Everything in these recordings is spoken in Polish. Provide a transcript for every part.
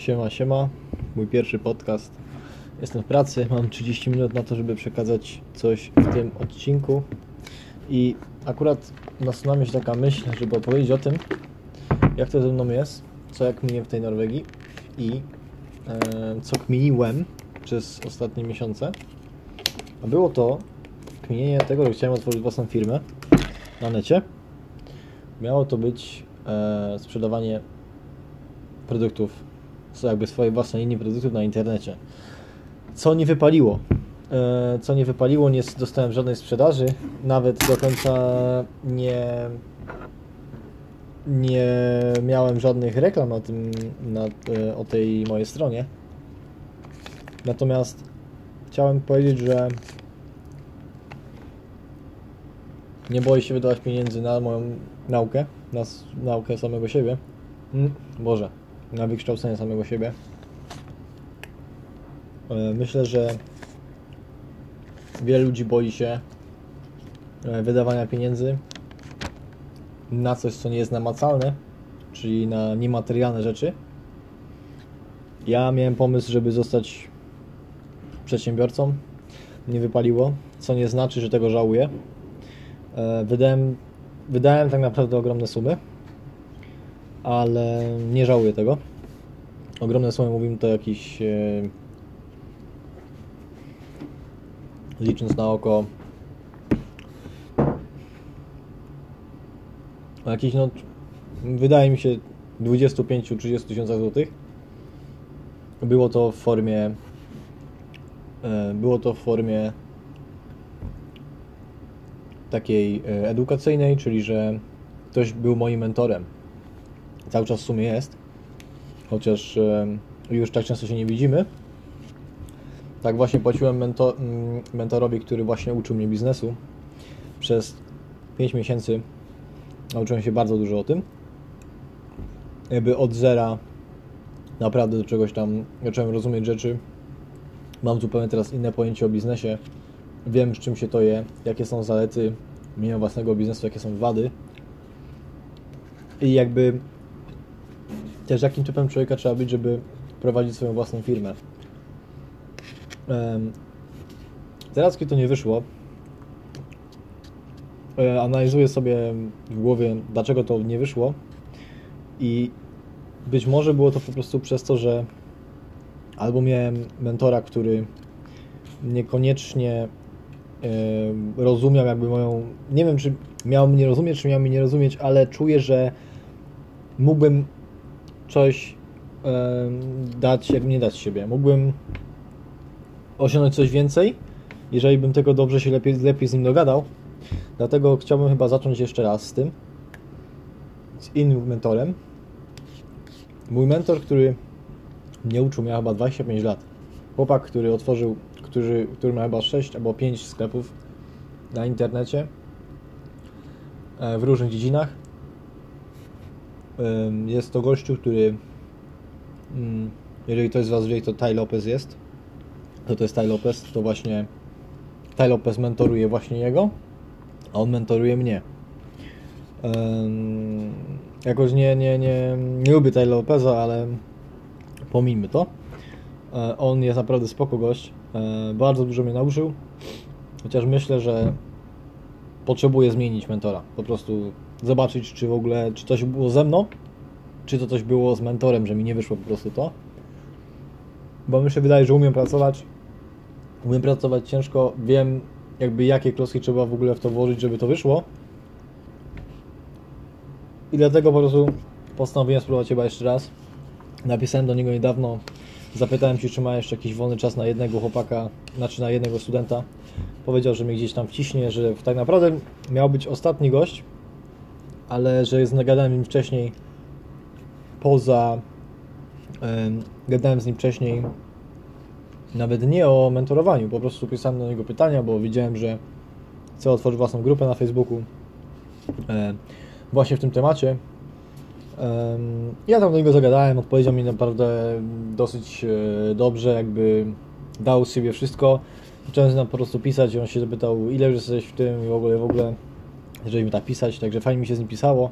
Siema, siema. Mój pierwszy podcast. Jestem w pracy, mam 30 minut na to, żeby przekazać coś w tym odcinku. I akurat nasunęła mi się taka myśl, żeby opowiedzieć o tym, jak to ze mną jest, co jak minie w tej Norwegii i e, co kminiłem przez ostatnie miesiące. A było to kminienie tego, że chciałem otworzyć własną firmę na necie. Miało to być e, sprzedawanie produktów, są jakby swojej własnej linii produktów na internecie. Co nie wypaliło. E, co nie wypaliło, nie dostałem żadnej sprzedaży, nawet do końca nie nie miałem żadnych reklam na tym, na, e, o tej mojej stronie. Natomiast chciałem powiedzieć, że nie boję się wydawać pieniędzy na moją naukę, na naukę samego siebie. Mm, Boże, na wykształcenie samego siebie. E, Myślę, że wiele ludzi boi się e, wydawania pieniędzy na coś, co nie jest namacalne, czyli na niematerialne rzeczy. Ja miałem pomysł, żeby zostać przedsiębiorcą. Nie wypaliło, co nie znaczy, że tego żałuję. E, Wydałem, wydałem tak naprawdę ogromne sumy, ale nie żałuję tego. Ogromne sumy, mówimy to jakiś e, licząc na oko jakiś no wydaje mi się 25-30 tysiącach złotych. Było to w formie e, było to w formie takiej e, edukacyjnej, czyli że ktoś był moim mentorem. Cały czas w sumie jest, chociaż już tak często się nie widzimy. Tak właśnie płaciłem mento, mm, mentorowi, który właśnie uczył mnie biznesu. Przez 5 miesięcy nauczyłem się bardzo dużo o tym. Jakby od zera naprawdę do czegoś tam zacząłem rozumieć rzeczy. Mam zupełnie teraz inne pojęcie o biznesie. Wiem, z czym się to je, jakie są zalety mienia własnego biznesu, jakie są wady. I jakby też jakim typem człowieka trzeba być, żeby prowadzić swoją własną firmę. Em, Teraz, kiedy to nie wyszło, e, analizuję sobie w głowie, dlaczego to nie wyszło i być może było to po prostu przez to, że albo miałem mentora, który niekoniecznie rozumiał jakby moją, nie wiem czy miał mnie rozumieć, czy miał mnie nie rozumieć, ale czuję, że mógłbym coś dać, jak nie dać siebie. Mógłbym osiągnąć coś więcej, jeżeli bym tego dobrze się lepiej, lepiej z nim dogadał. Dlatego chciałbym chyba zacząć jeszcze raz z tym. Z innym mentorem. Mój mentor, który mnie uczył, miał chyba 25 lat. Chłopak, który otworzył, który, który ma chyba 6 albo 5 sklepów na internecie e, w różnych dziedzinach. Jest to gościu, który mm, jeżeli ktoś z Was wie, to Ty Lopez jest to to jest Ty Lopez, to właśnie Ty Lopez mentoruje właśnie jego, a on mentoruje mnie. Jakoś nie, nie, nie, nie lubię Ty Lopeza, ale pomijmy to. E, on jest naprawdę spoko gość. E, bardzo dużo mnie nauczył, chociaż myślę, że potrzebuję zmienić mentora. Po prostu zobaczyć, czy w ogóle, czy coś było ze mną, czy to coś było z mentorem, że mi nie wyszło po prostu to bo mi się wydaje, że umiem pracować. Umiem pracować ciężko, wiem jakby jakie klocki trzeba w ogóle w to włożyć, żeby to wyszło. I dlatego po prostu postanowiłem spróbować chyba jeszcze raz. Napisałem do niego niedawno, zapytałem się, czy ma jeszcze jakiś wolny czas na jednego chłopaka, znaczy na jednego studenta. Powiedział, że mnie gdzieś tam wciśnie, że tak naprawdę miał być ostatni gość, ale że jest nagadałem im wcześniej poza Em, Gadałem z nim wcześniej nawet nie o mentorowaniu, po prostu pisałem do niego pytania, bo widziałem, że chce otworzyć własną grupę na Facebooku właśnie w tym temacie. Em, Ja tam do niego zagadałem, odpowiedział mi naprawdę dosyć e, dobrze, jakby dał z siebie wszystko. Zacząłem z nim po prostu pisać i on się zapytał, ile już jesteś w tym i w ogóle, w ogóle, jeżeli mi tak pisać, także fajnie mi się z nim pisało.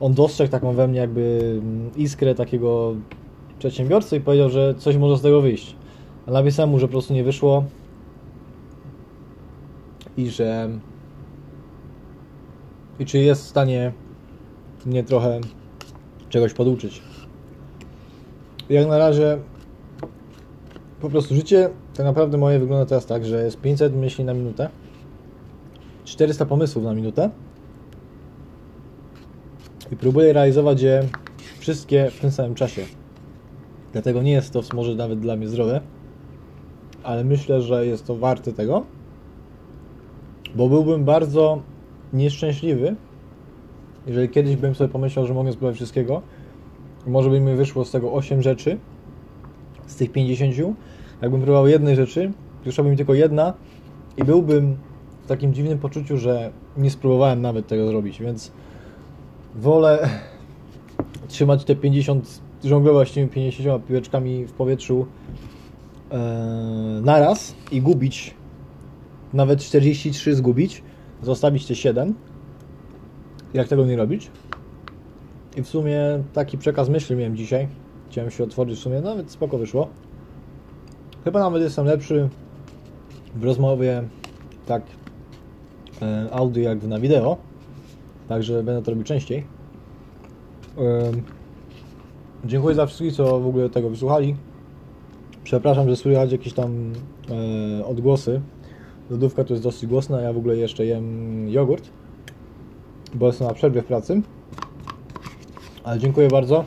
On dostrzegł taką we mnie jakby mm, iskrę takiego przedsiębiorcy i powiedział, że coś może z tego wyjść. A napisałem mu, że po prostu nie wyszło i że i czy jest w stanie mnie trochę czegoś poduczyć. Jak na razie po prostu życie tak naprawdę moje wygląda teraz tak, że jest 500 myśli na minutę, 400 pomysłów na minutę. I próbuję realizować je wszystkie w tym samym czasie. Dlatego nie jest to może nawet dla mnie zdrowe, ale myślę, że jest to warte tego, bo byłbym bardzo nieszczęśliwy, jeżeli kiedyś bym sobie pomyślał, że mogę spróbować wszystkiego, może by mi wyszło z tego 8 rzeczy, z tych 50, jakbym próbował jednej rzeczy, wyszłaby mi tylko jedna i byłbym takim dziwnym poczuciu, że nie spróbowałem nawet tego zrobić, więc wolę trzymać te 50, żonglować tymi 50 piłeczkami w powietrzu e, naraz i gubić, nawet 43 zgubić, zostawić te 7, jak tego nie robić. I w sumie taki przekaz myśli miałem dzisiaj. Chciałem się otworzyć w sumie, nawet spoko wyszło. Chyba nawet jestem lepszy w rozmowie tak audio jak na wideo. Także będę to robił częściej. Dziękuję za wszystkich, co w ogóle tego wysłuchali. Przepraszam, że słychać jakieś tam e, odgłosy. Lodówka tu jest dosyć głośna, ja w ogóle jeszcze jem jogurt, bo jestem na przerwie w pracy. Ale dziękuję bardzo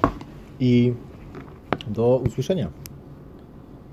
i do usłyszenia.